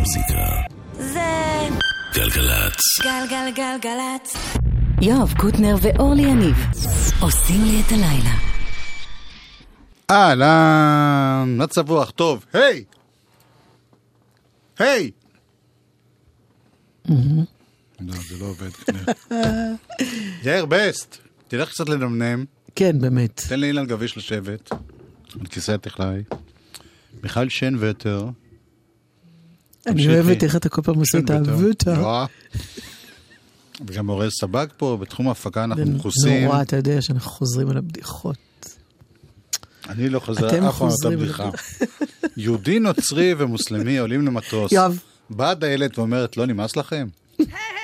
המוזיקה. זה גלגלצ. גלגלגלגלצ. יואב קוטנר ואורלי יניב עושים לי את הלילה. אהלן, מצב רוח טוב, היי! היי! לא, זה לא עובד כנראה. יאיר בסט, תלך קצת לנמנם, כן, באמת. תן לאילן גביש לשבת, על כיסא הטכנאי. מיכל שן וטר. אני. אוהבת איך אתה כל פעם עושה את הווטה. נורא. וגם אורז סבג פה, בתחום ההפקה אנחנו מכוסים. נורא, אתה יודע שאנחנו חוזרים על הבדיחות. אני לא חוזר אף פעם על אותה חוזרים בדיחה. יהודי, נוצרי ומוסלמי עולים למטוס. יואב. באה דיילת ואומרת, לא נמאס לכם?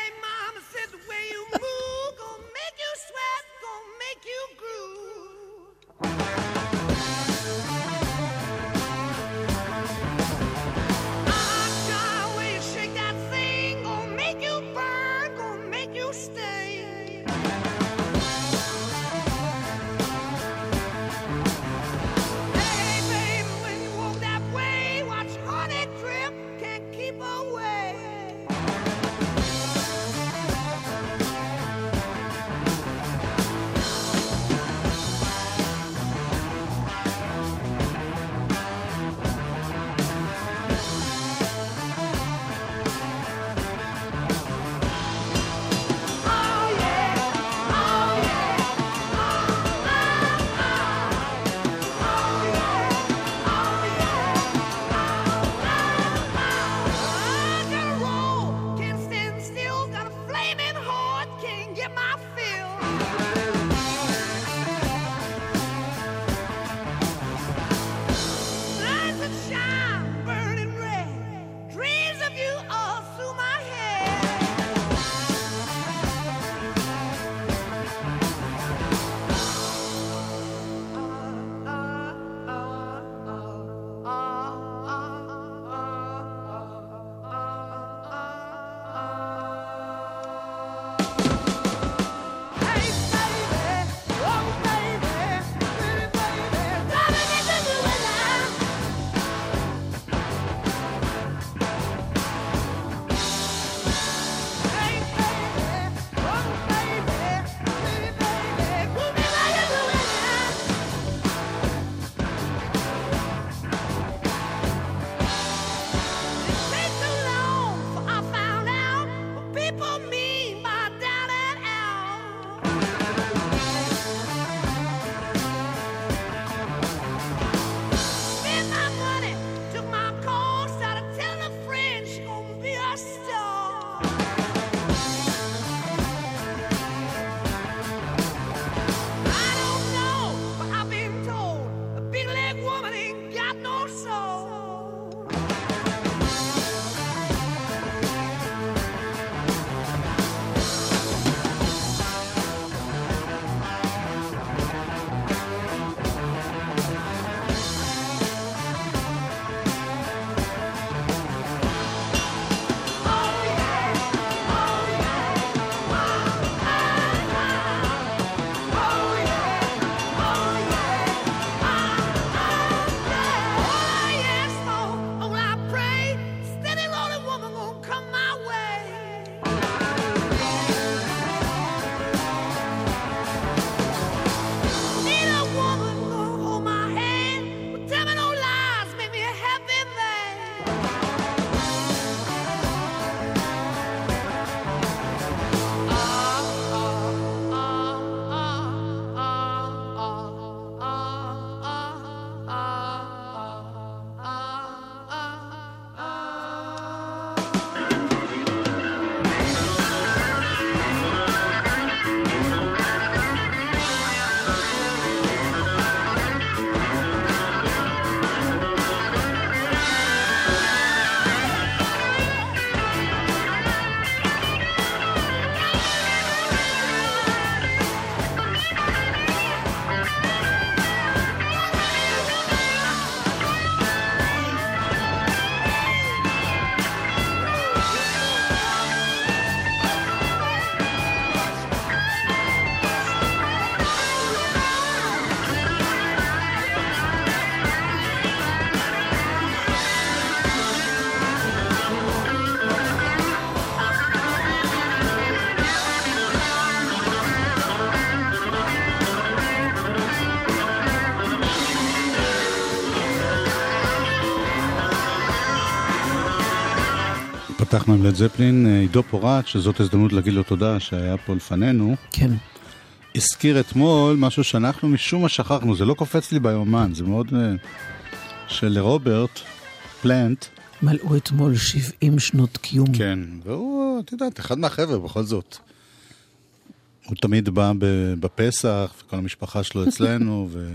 אנחנו עם לד זפלין, אה, עידו פורט, שזאת הזדמנות להגיד לו תודה שהיה פה לפנינו. כן. הזכיר אתמול משהו שאנחנו משום מה שכחנו, זה לא קופץ לי ביומן, זה מאוד... אה, של רוברט פלנט... מלאו אתמול 70 שנות קיום. כן, והוא, את יודעת, אחד מהחבר'ה בכל זאת. הוא תמיד בא בפסח, וכל המשפחה שלו אצלנו, ו...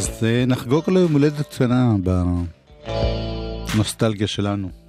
אז אה, נחגוג לו יום הולדת קטנה בנוסטלגיה שלנו.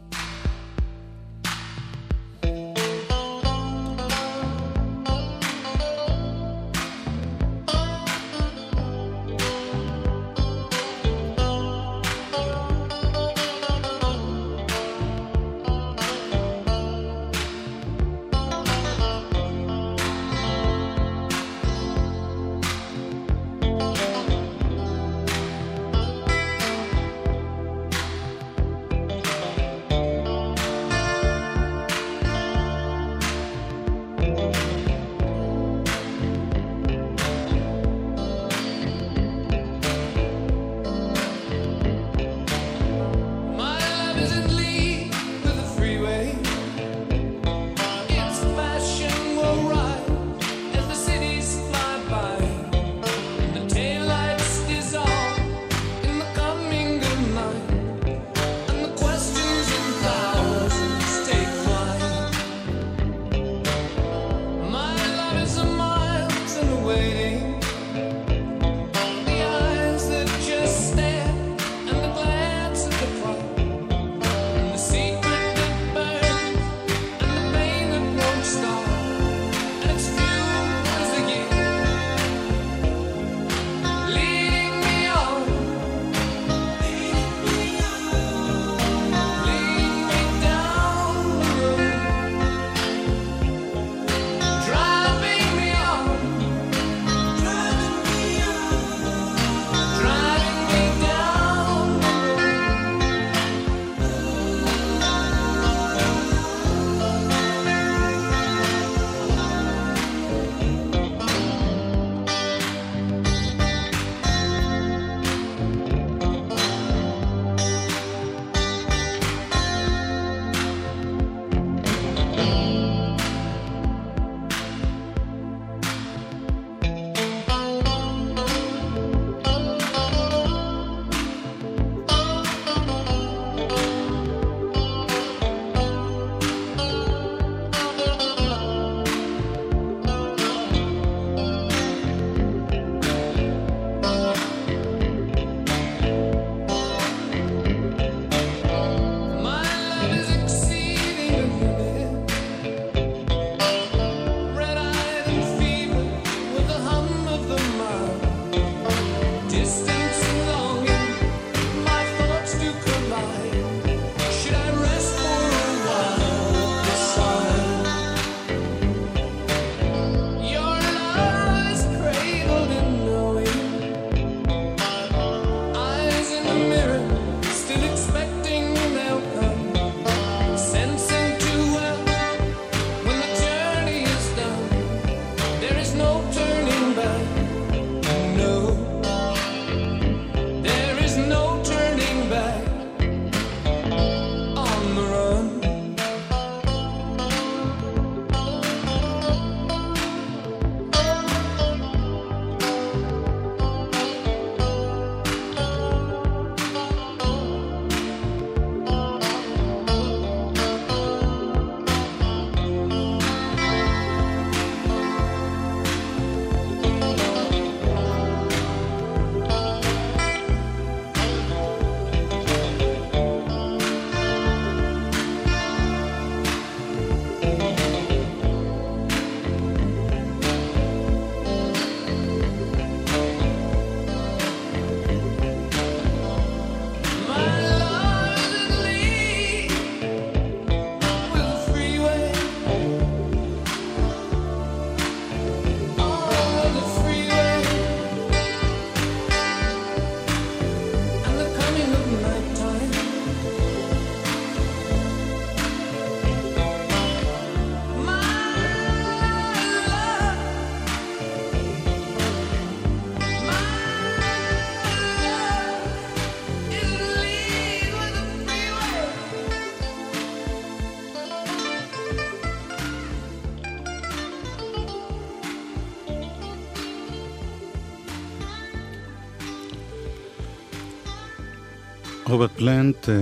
רוברט פלאנט, אה,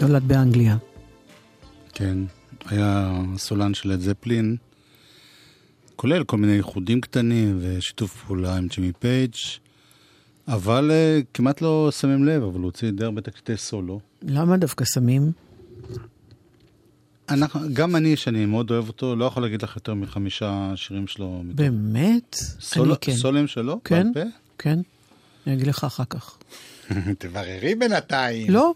נולד באנגליה. כן, היה סולן של לד זפלין, כולל כל מיני איחודים קטנים ושיתוף פעולה עם ג'ימי פייג', אבל אה, כמעט לא שמים לב, אבל הוא הוציא די הרבה תקליטי סולו. למה דווקא שמים? אנחנו, גם אני, שאני מאוד אוהב אותו, לא יכול להגיד לך יותר מחמישה שירים שלו. באמת? סולו, אני כן. סולים שלו? כן, כן. אני אגיד לך אחר כך. תבררי בינתיים. לא,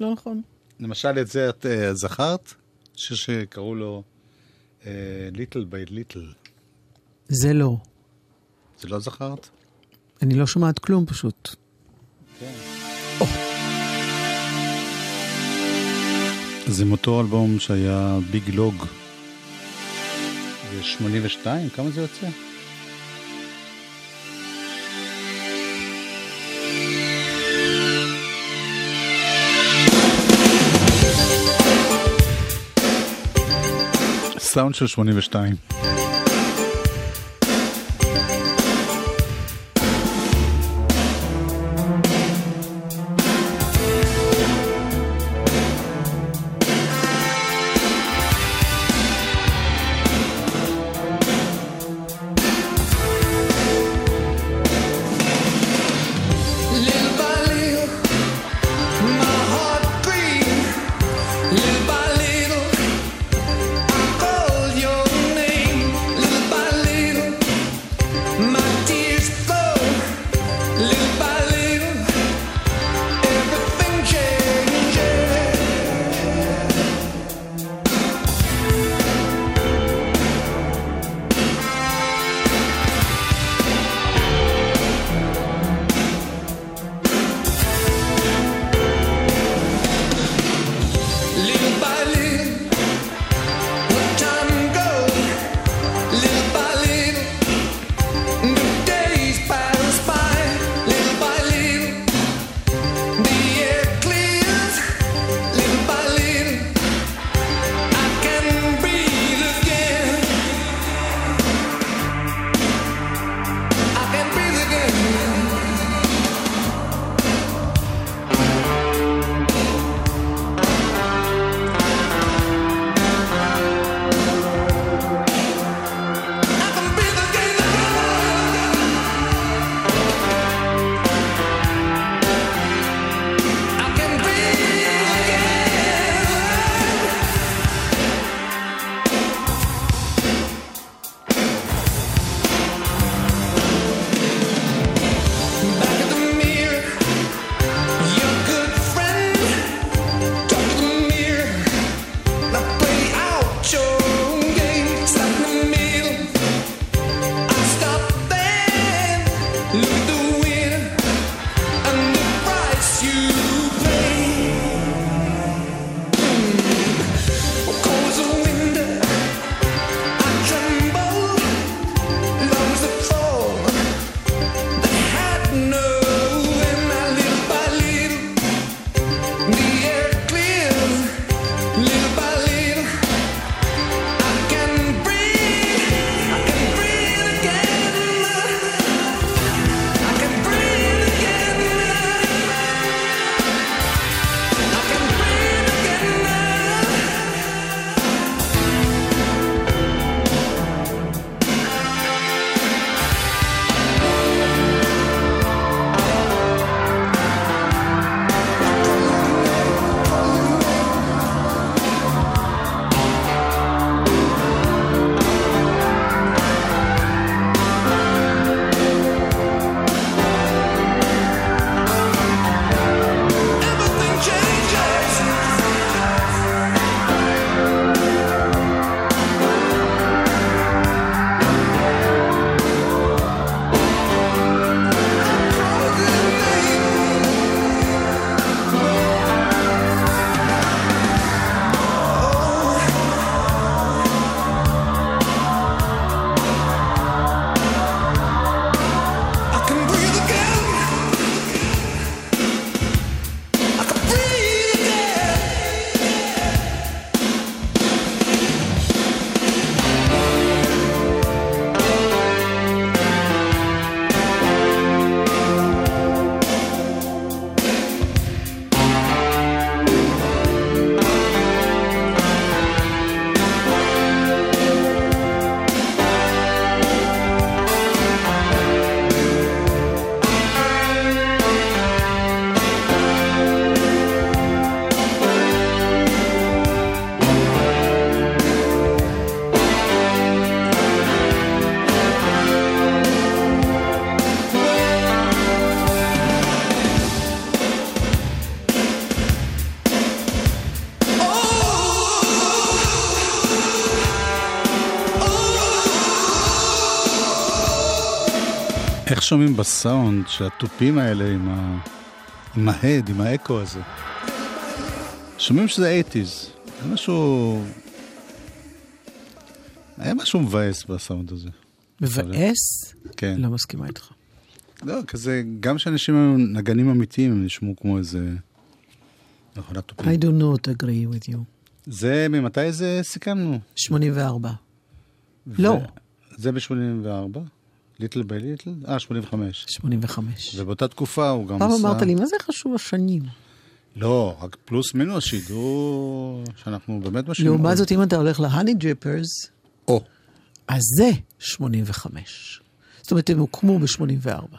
לא נכון. למשל, את זה את אה, זכרת? שיר שקראו לו Little by Little. זה לא. זה לא זכרת? אני לא שומעת כלום פשוט. זה מאותו אלבום שהיה Big Log. ב-82, כמה זה יוצא? סאונד של 82. שומעים בסאונד שהתופים האלה עם, ה... עם ההד, עם האקו הזה. שומעים שזה 80's. היה משהו... היה משהו מבאס בסאונד הזה. מבאס? כן. לא מסכימה איתך. לא, כזה, גם כשאנשים היו נגנים אמיתיים, הם נשמעו כמו איזה... מכונת תופים. I do not agree with you. זה, ממתי זה סיכמנו? 84. לא. זה ב-84? Little by Little? אה, 85. 85. ובאותה תקופה הוא גם פעם עשה... אמרת לי, מה זה חשוב השנים? לא, רק פלוס מינוס שידור שאנחנו באמת משאירים. לעומת זאת, אם אתה הולך ל Honeydrippers, או, אז זה 85. זאת אומרת, הם הוקמו ב-84.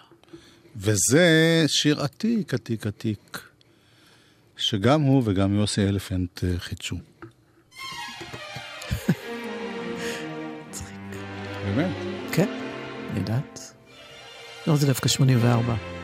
וזה שיר עתיק, עתיק, עתיק, שגם הוא וגם יוסי אלפנט אה, חידשו. באמת? כן, יודעת. לא, זה דווקא 84.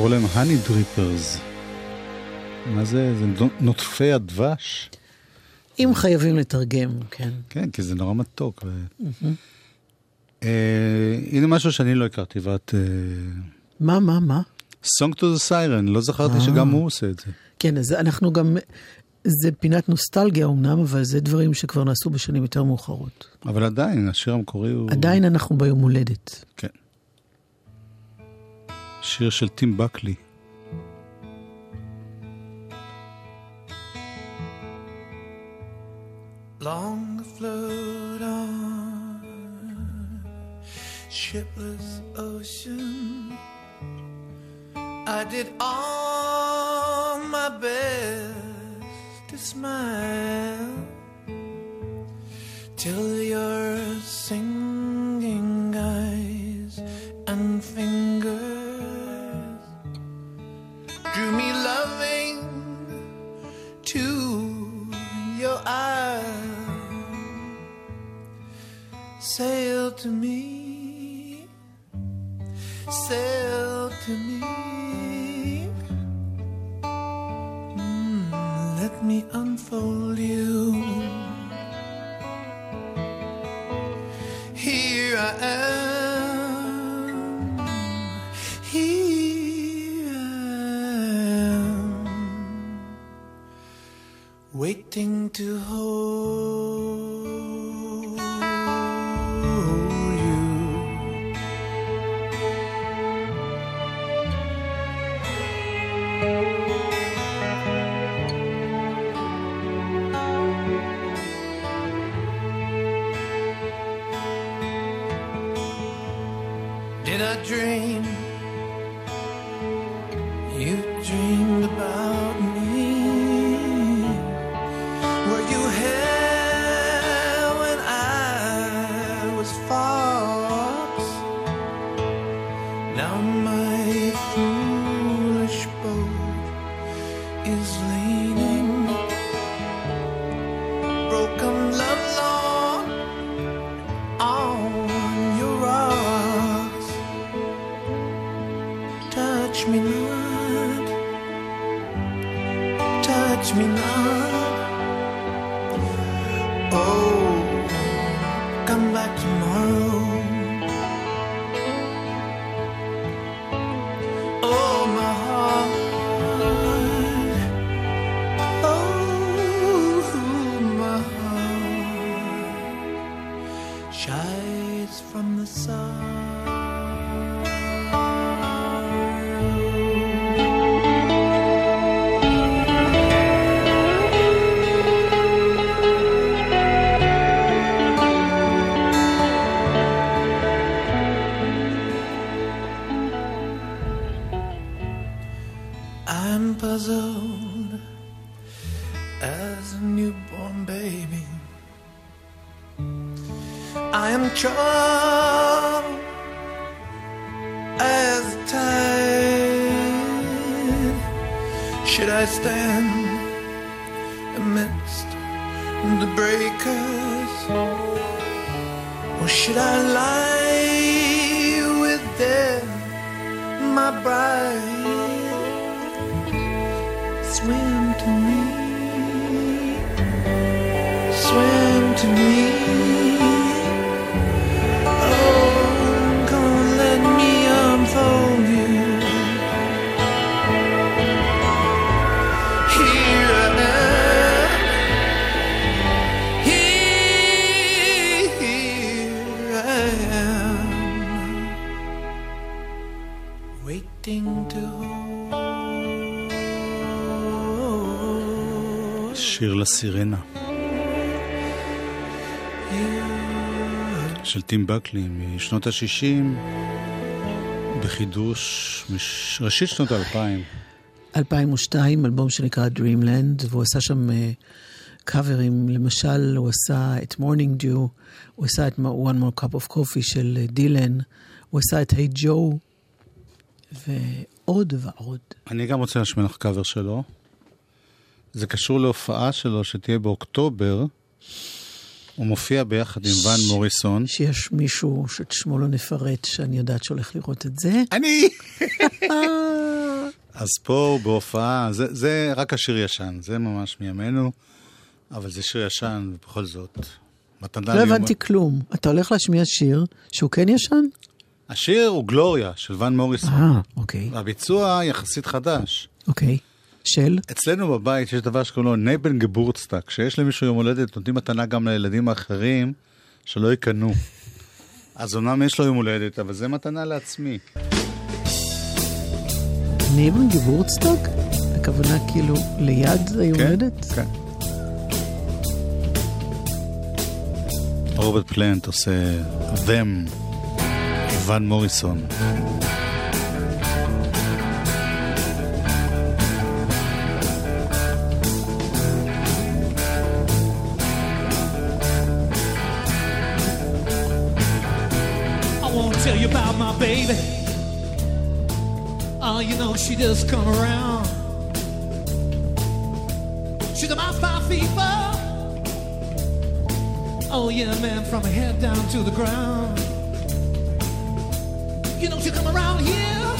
קראו להם honey drippers. מה זה? זה נוטפי הדבש? אם חייבים לתרגם, כן. כן, כי זה נורא מתוק. ו... אה, הנה משהו שאני לא הכרתי, ואת... אה, מה, מה, מה? Song to the Siren, לא זכרתי אה. שגם הוא עושה את זה. כן, אז אנחנו גם... זה פינת נוסטלגיה אמנם, אבל זה דברים שכבר נעשו בשנים יותר מאוחרות. אבל עדיין, השיר המקורי הוא... עדיין אנחנו ביום הולדת. כן. שיר של טים בקלי. Long float on shipless ocean. I did all my best to smile till your singing Sail to me, sail to me. Shies from the sun. שיר לסירנה. של טים בקלי משנות ה-60, בחידוש מש... ראשית שנות ה-2000. 2002, אלבום שנקרא Dreamland, והוא עשה שם אה, קאברים, למשל, הוא עשה את Morning Dew, הוא עשה את One More Cup of Coffee של אה, דילן, הוא עשה את Hey Joe, ועוד ועוד. אני גם רוצה להשמיע לך קאבר שלו. זה קשור להופעה שלו שתהיה באוקטובר. הוא מופיע ביחד עם ון מוריסון. שיש מישהו שאת שמו לא נפרט, שאני יודעת שהולך לראות את זה. אני! אז פה בהופעה, זה, זה רק השיר ישן, זה ממש מימינו, אבל זה שיר ישן, ובכל זאת, מתנה לא הבנתי כלום. אתה הולך להשמיע שיר שהוא כן ישן? השיר הוא גלוריה של ון מוריסון. אה, אוקיי, הביצוע יחסית חדש. אוקיי. של? אצלנו בבית יש דבר שקוראים לו Neben Geburtstag, כשיש למישהו יום הולדת, נותנים מתנה גם לילדים האחרים, שלא יקנו. אז אומנם יש לו יום הולדת, אבל זה מתנה לעצמי. Neben Geburtstag? הכוונה כאילו ליד היום כן, הולדת? כן. רוברט פלנט עושה them, ון מוריסון. Tell you about my baby. Oh, you know, she just come around. She's about five feet four. Oh, yeah, man, from her head down to the ground. You know she come around here.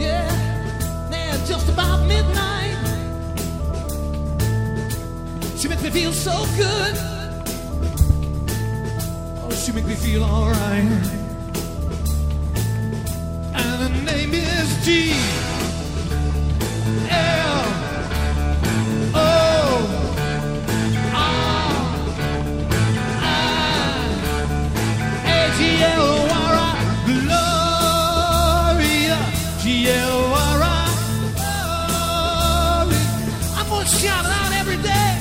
Yeah, man, just about midnight. She makes me feel so good. Oh, she makes me feel alright. G. L. O. R. I. A-G-L-O-R-I. Gloria. G-L-O-R-I. Gloria. I'm gonna shout it out every day.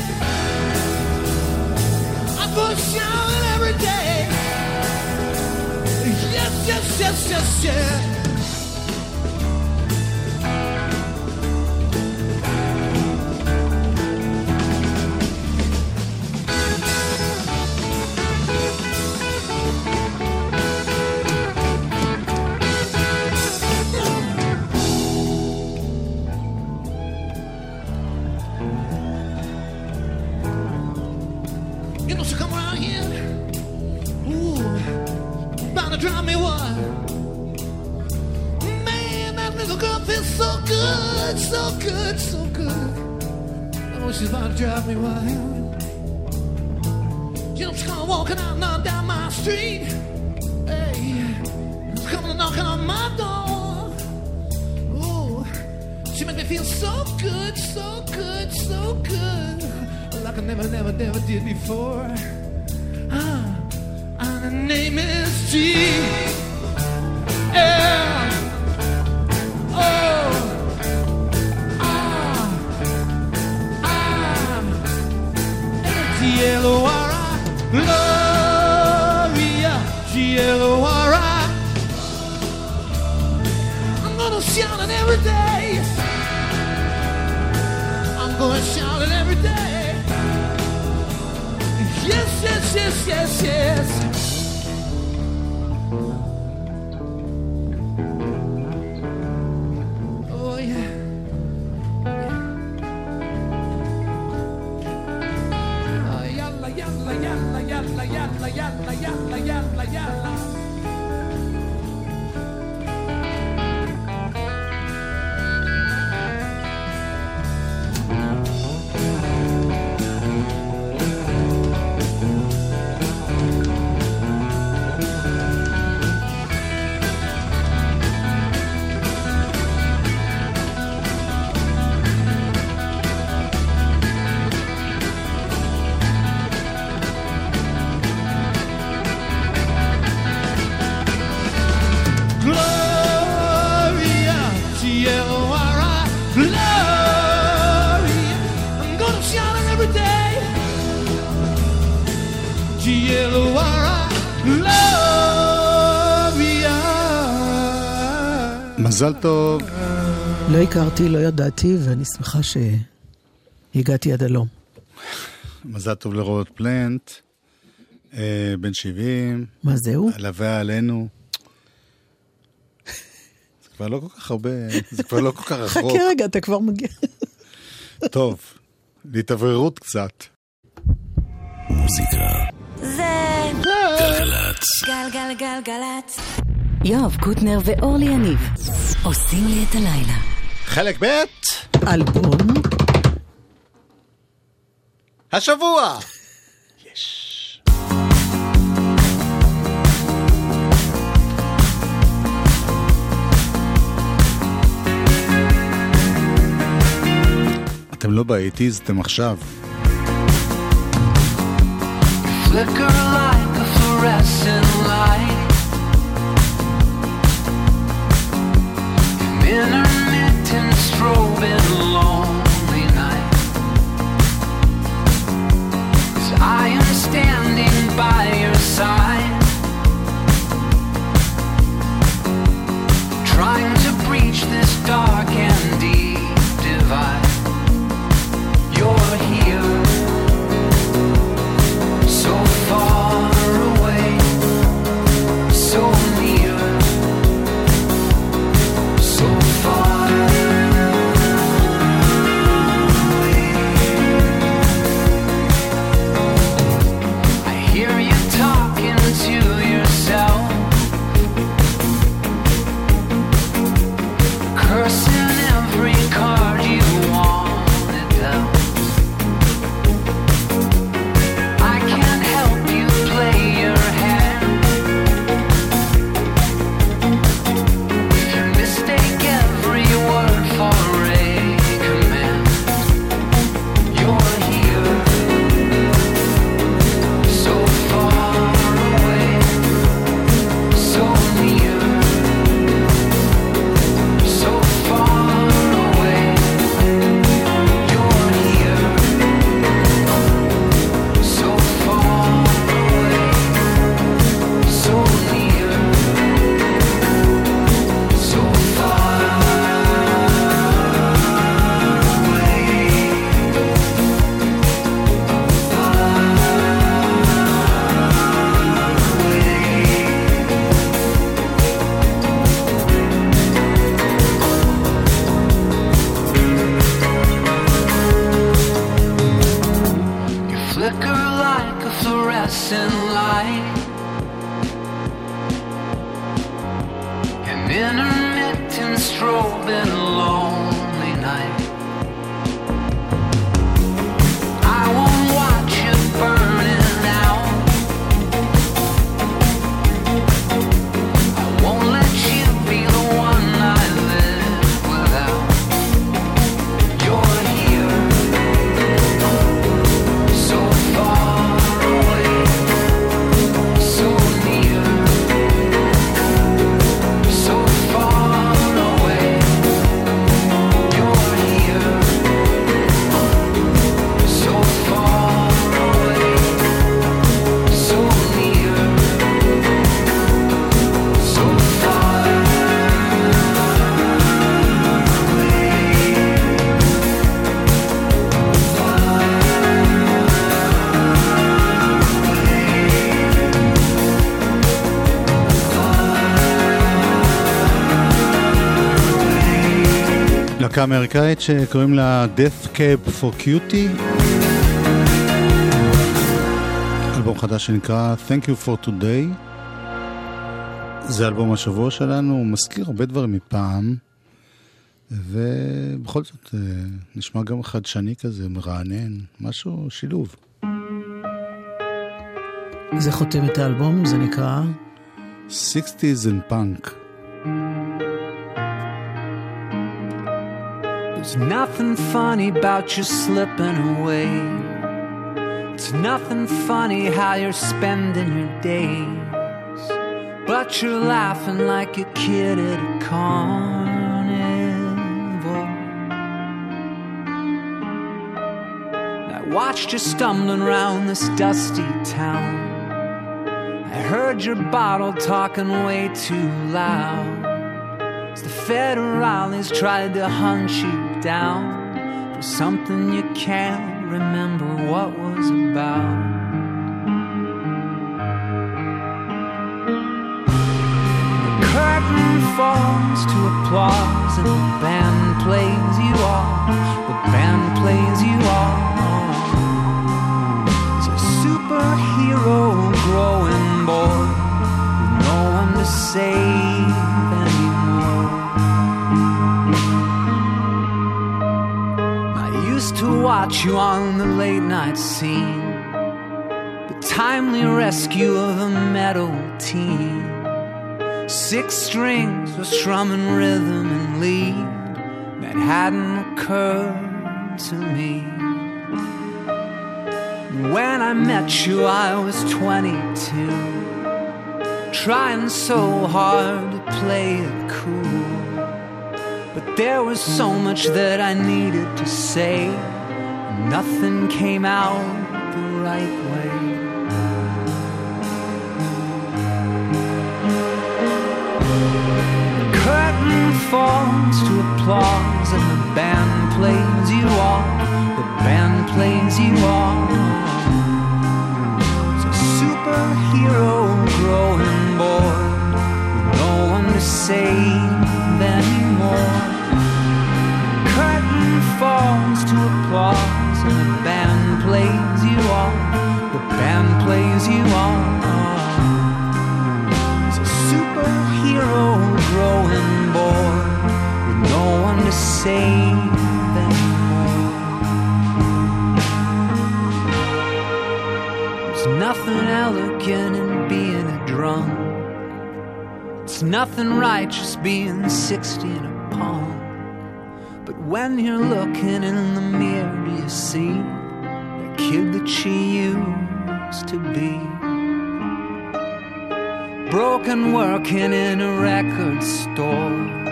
I'm gonna shout it every day. Yes, yes, yes, yes, yes. Good, so good, so good. I know she's about to drive me wild. You know she's coming walking out now down my street. Hey, she's coming knocking on my door. Ooh, she make me feel so good, so good, so good. Like I never, never, never did before. Ah, and her name is G. L. O. G. L. O. R. I. Gloria. I'm gonna shout it every day. I'm gonna shout it every day. Yes, yes, yes, yes, yes. playa, playa, playa, playa. מזל טוב. לא הכרתי, לא ידעתי, ואני שמחה שהגעתי עד הלום. מזל טוב לרוברט פלנט, אה, בן 70, מה זהו? הלווה עלינו. זה כבר לא כל כך הרבה, זה כבר לא כל כך רחוק. חכה רגע, אתה כבר מגיע. טוב, להתאווררות קצת. מוזיקה. זה גלגלצ. גלגלגלגלצ. יואב קוטנר ואורלי יניב עושים לי את הלילה. חלק ב', אלבום, השבוע. אתם לא באייטיז, אתם עכשיו. Flicker like a fluorescent light. Trying to breach this dark and deep divide. אמריקאית שקוראים לה Death Cab for Cutie. אלבום חדש שנקרא Thank you for today. זה אלבום השבוע שלנו, הוא מזכיר הרבה דברים מפעם, ובכל זאת אה, נשמע גם חדשני כזה, מרענן, משהו, שילוב. זה חותם את האלבום, זה נקרא 60's and Punk. There's nothing funny about you slipping away. It's nothing funny how you're spending your days. But you're laughing like a kid at a carnival. I watched you stumbling around this dusty town. I heard your bottle talking way too loud. As the federales tried to hunt you down for something you can't remember what was about. The curtain falls to applause and the band plays you off. The band plays you off. It's a superhero growing bored with no one to save to watch you on the late night scene, the timely rescue of a metal teen. Six strings were strumming rhythm and lead that hadn't occurred to me. When I met you, I was 22, trying so hard to play it cool. But there was so much that I needed to say, nothing came out the right way. The curtain falls to applause, and the band plays you off. The band plays you off. It's a superhero growing bored with no one to save anymore. Save anymore. There's nothing elegant in being a drunk. It's nothing righteous being 60 in a punk. But when you're looking in the mirror, you see the kid that she used to be? Broken working in a record store,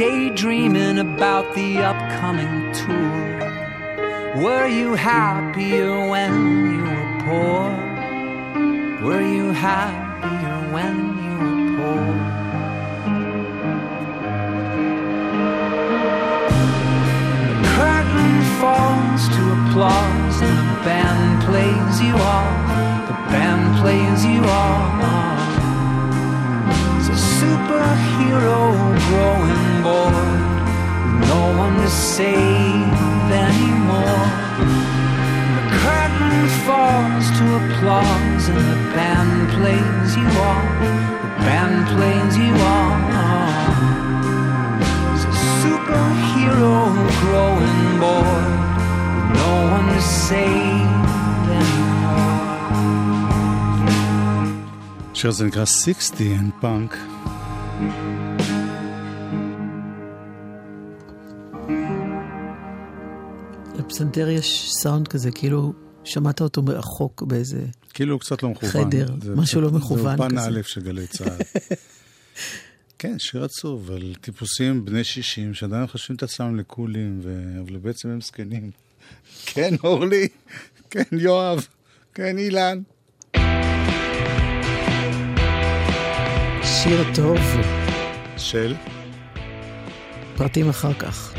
daydreaming about the upcoming tour. Were you happier when you were poor? Were you happier when you were poor? The curtain falls to applause and the band plays you off. The band plays you off a superhero growing bored No one to save anymore. The curtain falls to applause And the band plays you on. The band plays you on. It's a superhero growing bored No one to save השיר הזה נקרא 60 and Punk. לפסנתר יש סאונד כזה, כאילו שמעת אותו מרחוק באיזה... כאילו הוא קצת לא מכוון. חדר, זה משהו לא מכוון זה אולפן כזה. א' של גלי צה"ל. כן, שיר עצוב על טיפוסים בני 60 שעדיין חושבים את עצמם לקולים. אבל בעצם הם זקנים. כן, אורלי, כן, יואב, כן, אילן. שיר טוב, של? פרטים אחר כך.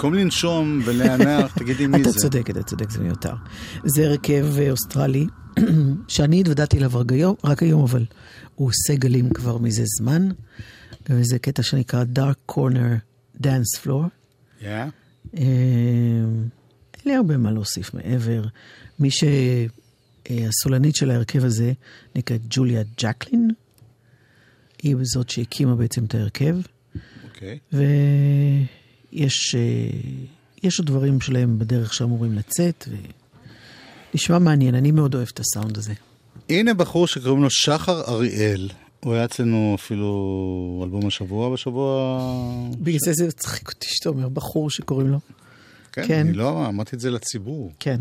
במקום לנשום ולהנח, תגידי מי אתה זה. צודק, אתה צודק, זה מיותר. זה הרכב אה, אוסטרלי, שאני התוודעתי אליו רק היום, רק היום, אבל הוא עושה גלים כבר מזה זמן, וזה קטע שנקרא Dark Corner Dance Floor. Yeah? אה, אין לי הרבה מה להוסיף מעבר. מי שהסולנית של ההרכב הזה נקראת ג'וליה ג'קלין. היא זאת שהקימה בעצם את ההרכב, אוקיי. ויש אה, יש עוד דברים שלהם בדרך שאמורים לצאת, ונשמע מעניין, אני מאוד אוהב את הסאונד הזה. הנה בחור שקוראים לו שחר אריאל. הוא היה אצלנו אפילו אלבום השבוע בשבוע... בגלל זה זה מצחיק אותי שאתה אומר בחור שקוראים לו. כן, כן. אני לא אמרתי את זה לציבור. כן.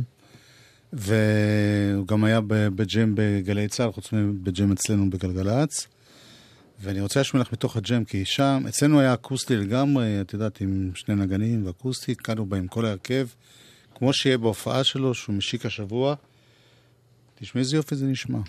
והוא גם היה בג'ם בגלי צה"ל, חוץ מבג'ם אצלנו בגלגלצ. ואני רוצה להשמיע לך מתוך הג'ם, כי שם, אצלנו היה אקוסטי לגמרי, את יודעת, עם שני נגנים ואקוסטי, קנו בה עם כל ההרכב, כמו שיהיה בהופעה שלו, שהוא משיק השבוע. תשמעי איזה יופי זה נשמע.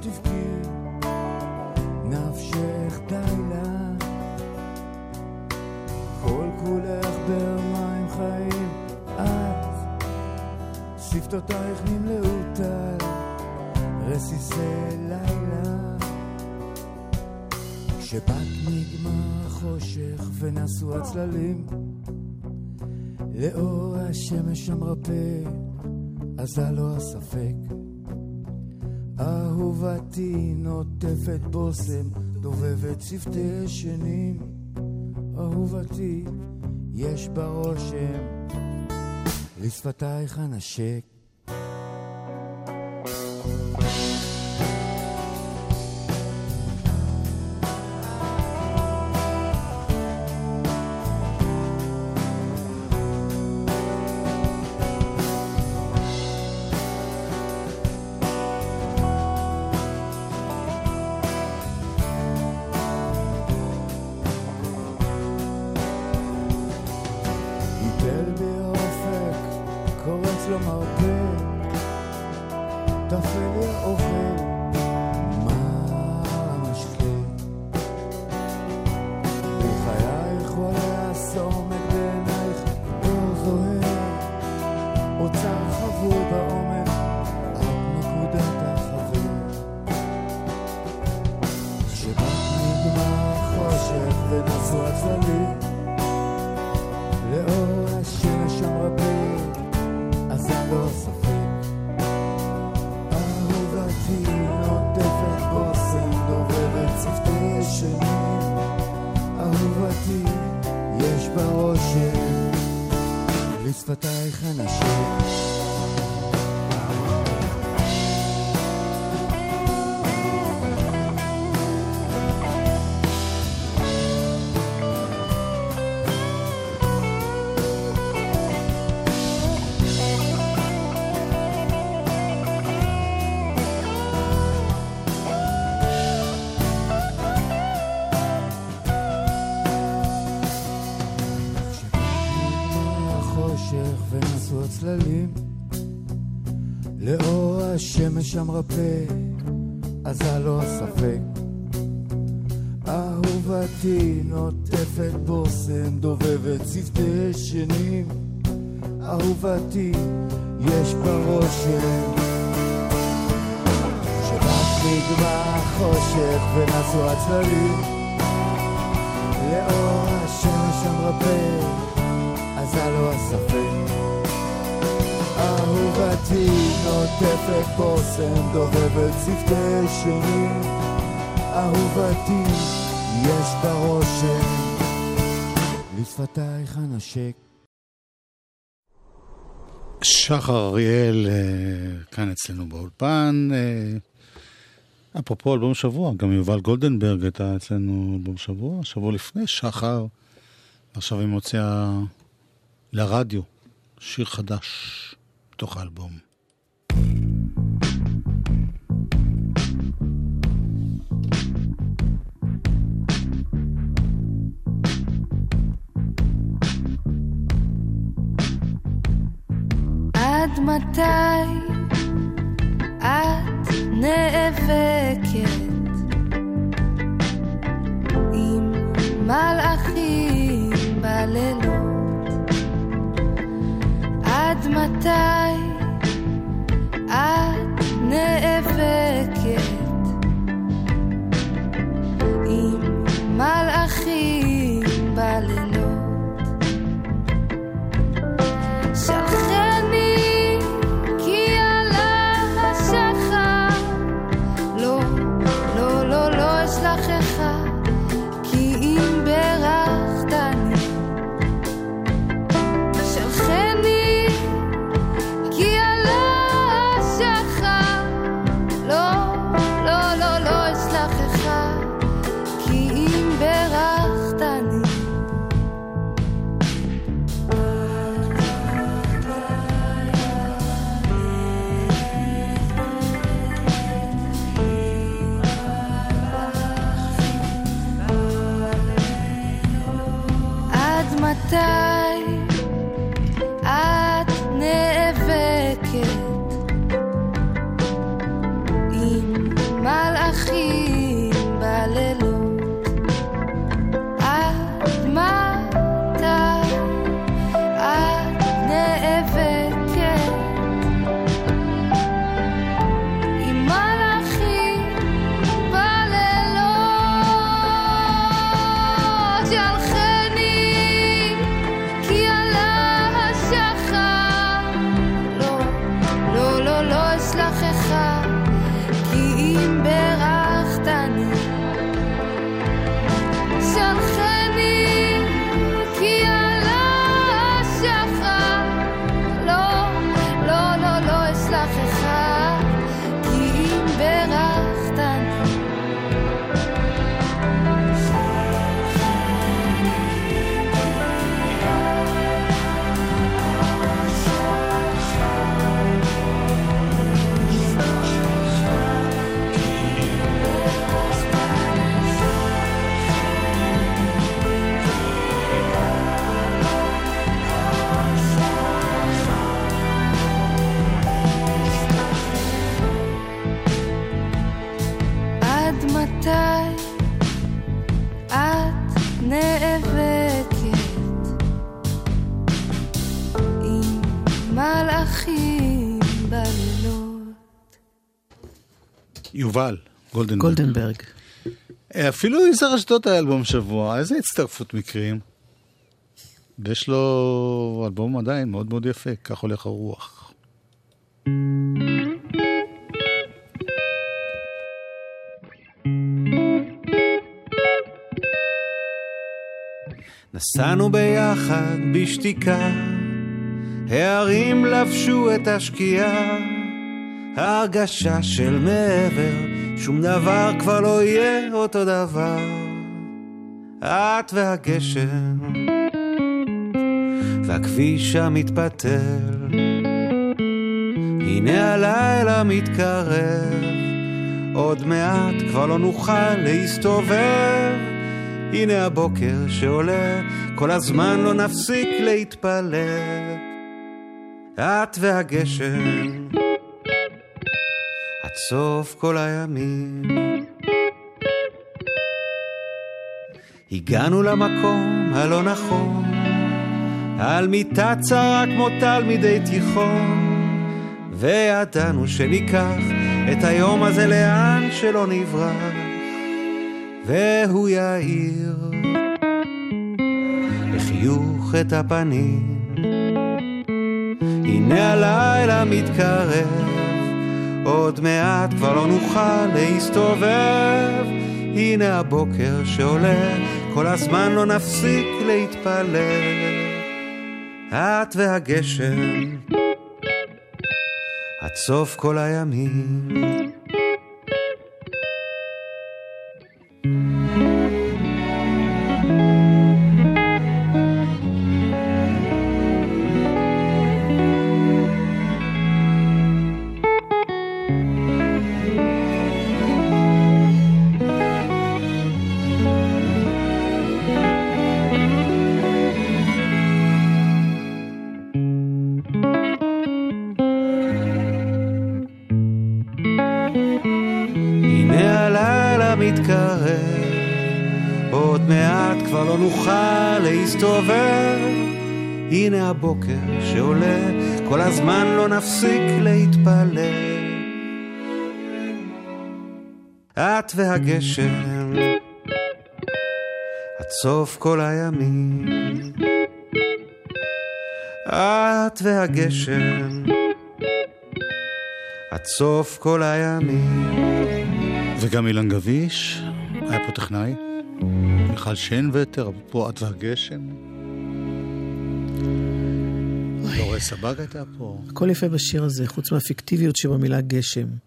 שתבכי, נפשך די לה. כל כולך במים חיים, את שפתותייך נמלאו טל, רסיסי לילה. כשבת נגמר החושך ונסו הצללים, לאור השמש המרפא, עזה לו הספק. אהובתי נוטפת בושם, דובבת שפתי ישנים. אהובתי, יש בה רושם, לשפתייך אנשק. הצללים לאור השמש המרפא, עזה לו הספק. אהובתי נוטפת בושם, דובבת שפתי ישנים. אהובתי, יש בה רושם. שבת נגמר החושך ונסו הצללים אהובתי נוטפת בושם, דובבת שפתי ישנים. אהובתי, יש בה רושם, לשפתייך אנשק. שחר אריאל, אה, כאן אצלנו באולפן. אה, אפרופו אלבום שבוע, גם יובל גולדנברג הייתה אצלנו אלבום שבוע, שבוע לפני שחר. עכשיו היא מוציאה לרדיו שיר חדש בתוך האלבום. עד מתי את נאבקת עם מלאכים בלילות? עד מתי את נאבקת יובל, גולדנברג. גולדנברג. אה, אפילו יזהר אשדוד היה אלבום שבוע, איזה הצטרפות מקרים. ויש לו אלבום עדיין מאוד מאוד יפה, כך הולך הרוח. נסענו ביחד בשתיקה, הערים לבשו את השקיעה, ההרגשה של מעבר, שום דבר כבר לא יהיה אותו דבר. את והגשם, והכביש המתפתל, הנה הלילה מתקרב, עוד מעט כבר לא נוכל להסתובב. הנה הבוקר שעולה, כל הזמן לא נפסיק להתפלל. את והגשם, סוף כל הימים. הגענו למקום הלא נכון, על מיטה צרה כמו תלמידי תיכון, וידענו שניקח את היום הזה לאן שלא נברח. והוא יאיר בחיוך את הפנים. הנה הלילה מתקרב, עוד מעט כבר לא נוכל להסתובב. הנה הבוקר שעולה, כל הזמן לא נפסיק להתפלל. את והגשם, עד סוף כל הימים. את והגשם, עד סוף כל הימים. את והגשם, עד סוף כל הימים. וגם אילן גביש, היה פה טכנאי. מיכל שיינווטר, אפרופו את והגשם. לורס סבג הייתה פה. הכל יפה בשיר הזה, חוץ מהפיקטיביות שבמילה גשם.